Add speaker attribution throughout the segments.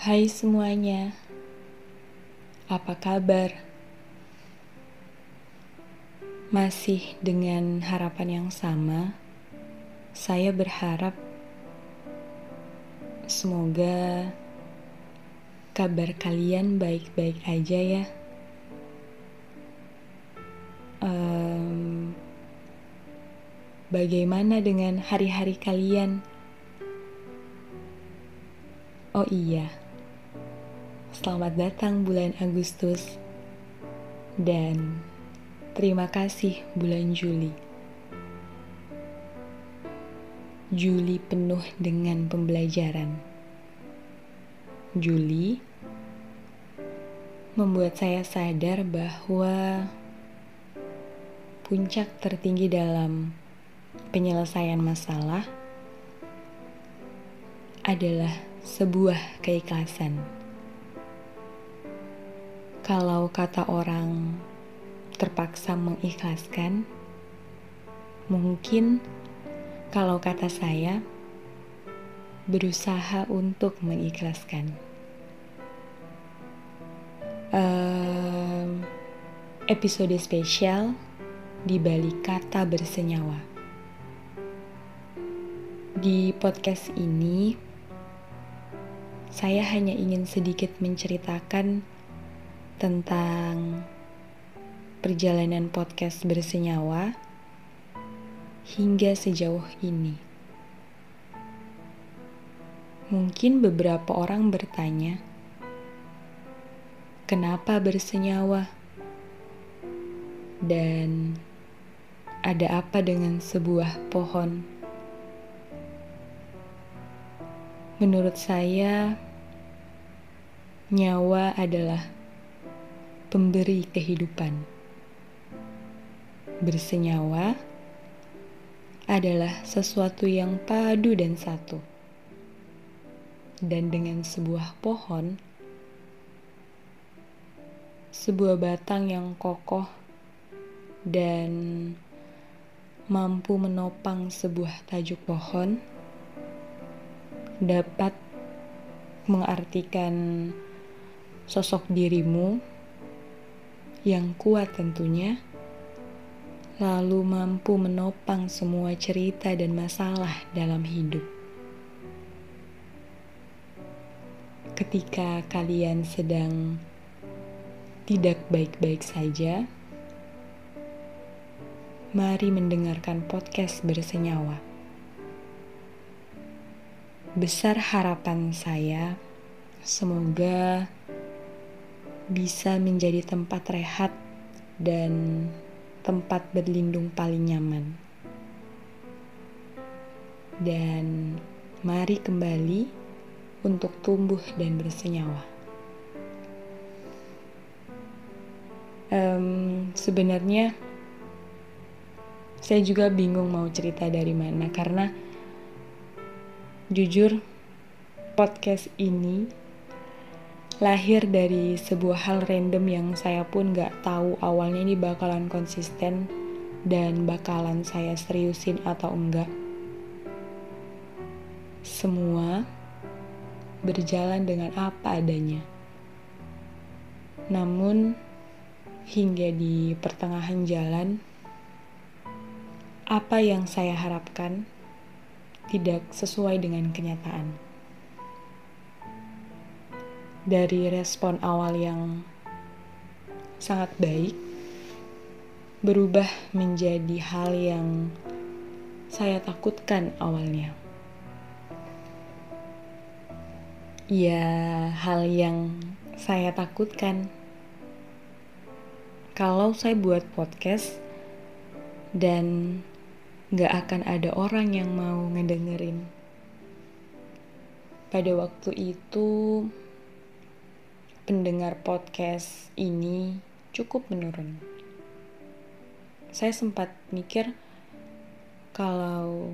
Speaker 1: Hai semuanya, apa kabar? Masih dengan harapan yang sama, saya berharap semoga kabar kalian baik-baik aja ya. Um, bagaimana dengan hari-hari kalian? Oh iya, selamat datang bulan Agustus dan terima kasih bulan Juli. Juli penuh dengan pembelajaran. Juli membuat saya sadar bahwa puncak tertinggi dalam penyelesaian masalah adalah sebuah keikhlasan. Kalau kata orang terpaksa mengikhlaskan, mungkin kalau kata saya berusaha untuk mengikhlaskan. Um, episode spesial di balik kata bersenyawa. Di podcast ini, saya hanya ingin sedikit menceritakan tentang perjalanan podcast bersenyawa hingga sejauh ini. Mungkin beberapa orang bertanya, "Kenapa bersenyawa?" Dan ada apa dengan sebuah pohon? Menurut saya, nyawa adalah pemberi kehidupan. Bersenyawa adalah sesuatu yang padu dan satu. Dan dengan sebuah pohon, sebuah batang yang kokoh dan mampu menopang sebuah tajuk pohon dapat mengartikan sosok dirimu yang kuat tentunya, lalu mampu menopang semua cerita dan masalah dalam hidup. Ketika kalian sedang tidak baik-baik saja, mari mendengarkan podcast bersenyawa besar harapan saya semoga bisa menjadi tempat rehat dan tempat berlindung paling nyaman. Dan mari kembali untuk tumbuh dan bersenyawa. Um, sebenarnya saya juga bingung mau cerita dari mana karena Jujur, podcast ini lahir dari sebuah hal random yang saya pun gak tahu awalnya ini bakalan konsisten dan bakalan saya seriusin atau enggak. Semua berjalan dengan apa adanya. Namun, hingga di pertengahan jalan, apa yang saya harapkan tidak sesuai dengan kenyataan. Dari respon awal yang sangat baik, berubah menjadi hal yang saya takutkan awalnya. Ya, hal yang saya takutkan kalau saya buat podcast dan gak akan ada orang yang mau ngedengerin. Pada waktu itu, pendengar podcast ini cukup menurun. Saya sempat mikir kalau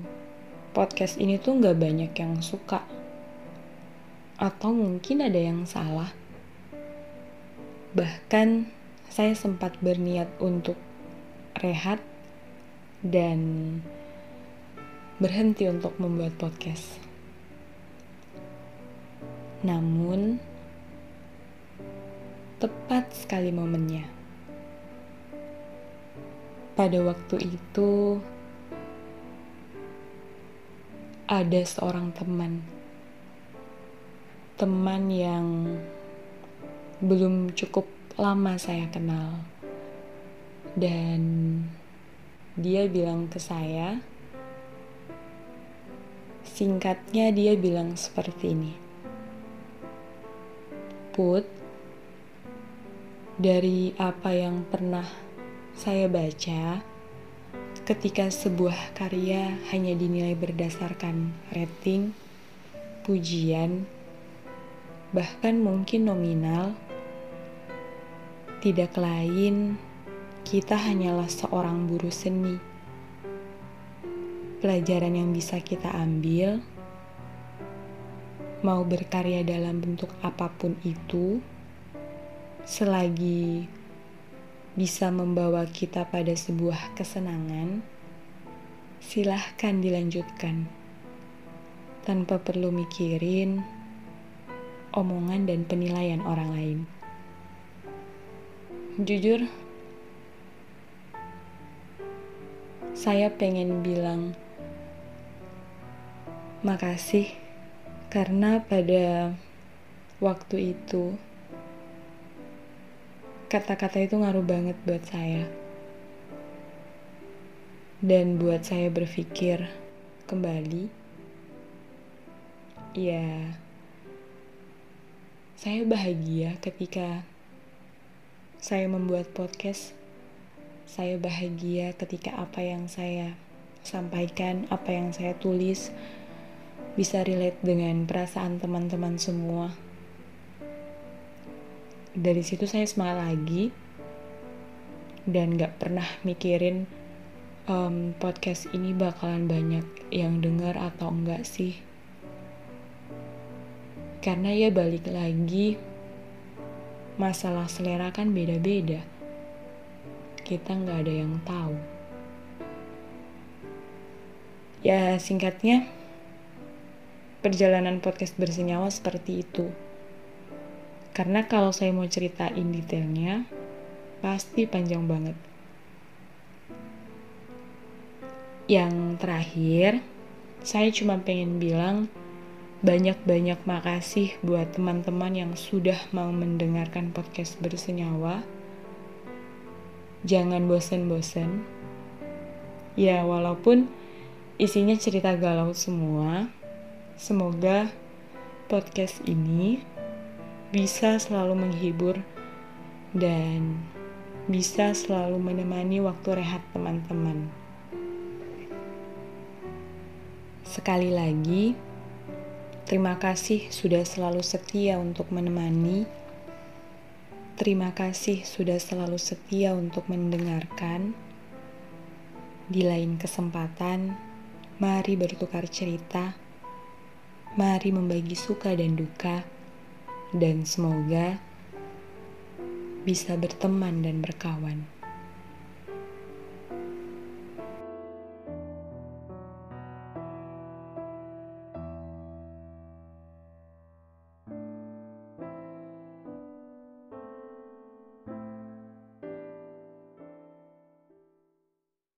Speaker 1: podcast ini tuh gak banyak yang suka. Atau mungkin ada yang salah. Bahkan saya sempat berniat untuk rehat dan berhenti untuk membuat podcast. Namun, tepat sekali momennya. Pada waktu itu, ada seorang teman, teman yang belum cukup lama saya kenal, dan dia bilang ke saya, singkatnya, dia bilang seperti ini: "Put, dari apa yang pernah..." saya baca ketika sebuah karya hanya dinilai berdasarkan rating, pujian, bahkan mungkin nominal, tidak lain kita hanyalah seorang buruh seni. Pelajaran yang bisa kita ambil, mau berkarya dalam bentuk apa pun itu, selagi bisa membawa kita pada sebuah kesenangan, silahkan dilanjutkan tanpa perlu mikirin omongan dan penilaian orang lain. Jujur, saya pengen bilang makasih karena pada waktu itu kata-kata itu ngaruh banget buat saya. Dan buat saya berpikir kembali, ya, saya bahagia ketika saya membuat podcast. Saya bahagia ketika apa yang saya sampaikan, apa yang saya tulis, bisa relate dengan perasaan teman-teman semua dari situ saya semangat lagi dan gak pernah mikirin um, podcast ini bakalan banyak yang dengar atau enggak sih. Karena ya balik lagi masalah selera kan beda-beda. Kita nggak ada yang tahu. Ya singkatnya perjalanan podcast bersenyawa seperti itu karena kalau saya mau ceritain detailnya, pasti panjang banget. Yang terakhir, saya cuma pengen bilang banyak-banyak makasih buat teman-teman yang sudah mau mendengarkan podcast bersenyawa. Jangan bosen-bosen. Ya, walaupun isinya cerita galau semua, semoga podcast ini bisa selalu menghibur dan bisa selalu menemani waktu rehat teman-teman. Sekali lagi, terima kasih sudah selalu setia untuk menemani. Terima kasih sudah selalu setia untuk mendengarkan. Di lain kesempatan, mari bertukar cerita. Mari membagi suka dan duka dan semoga bisa berteman dan berkawan.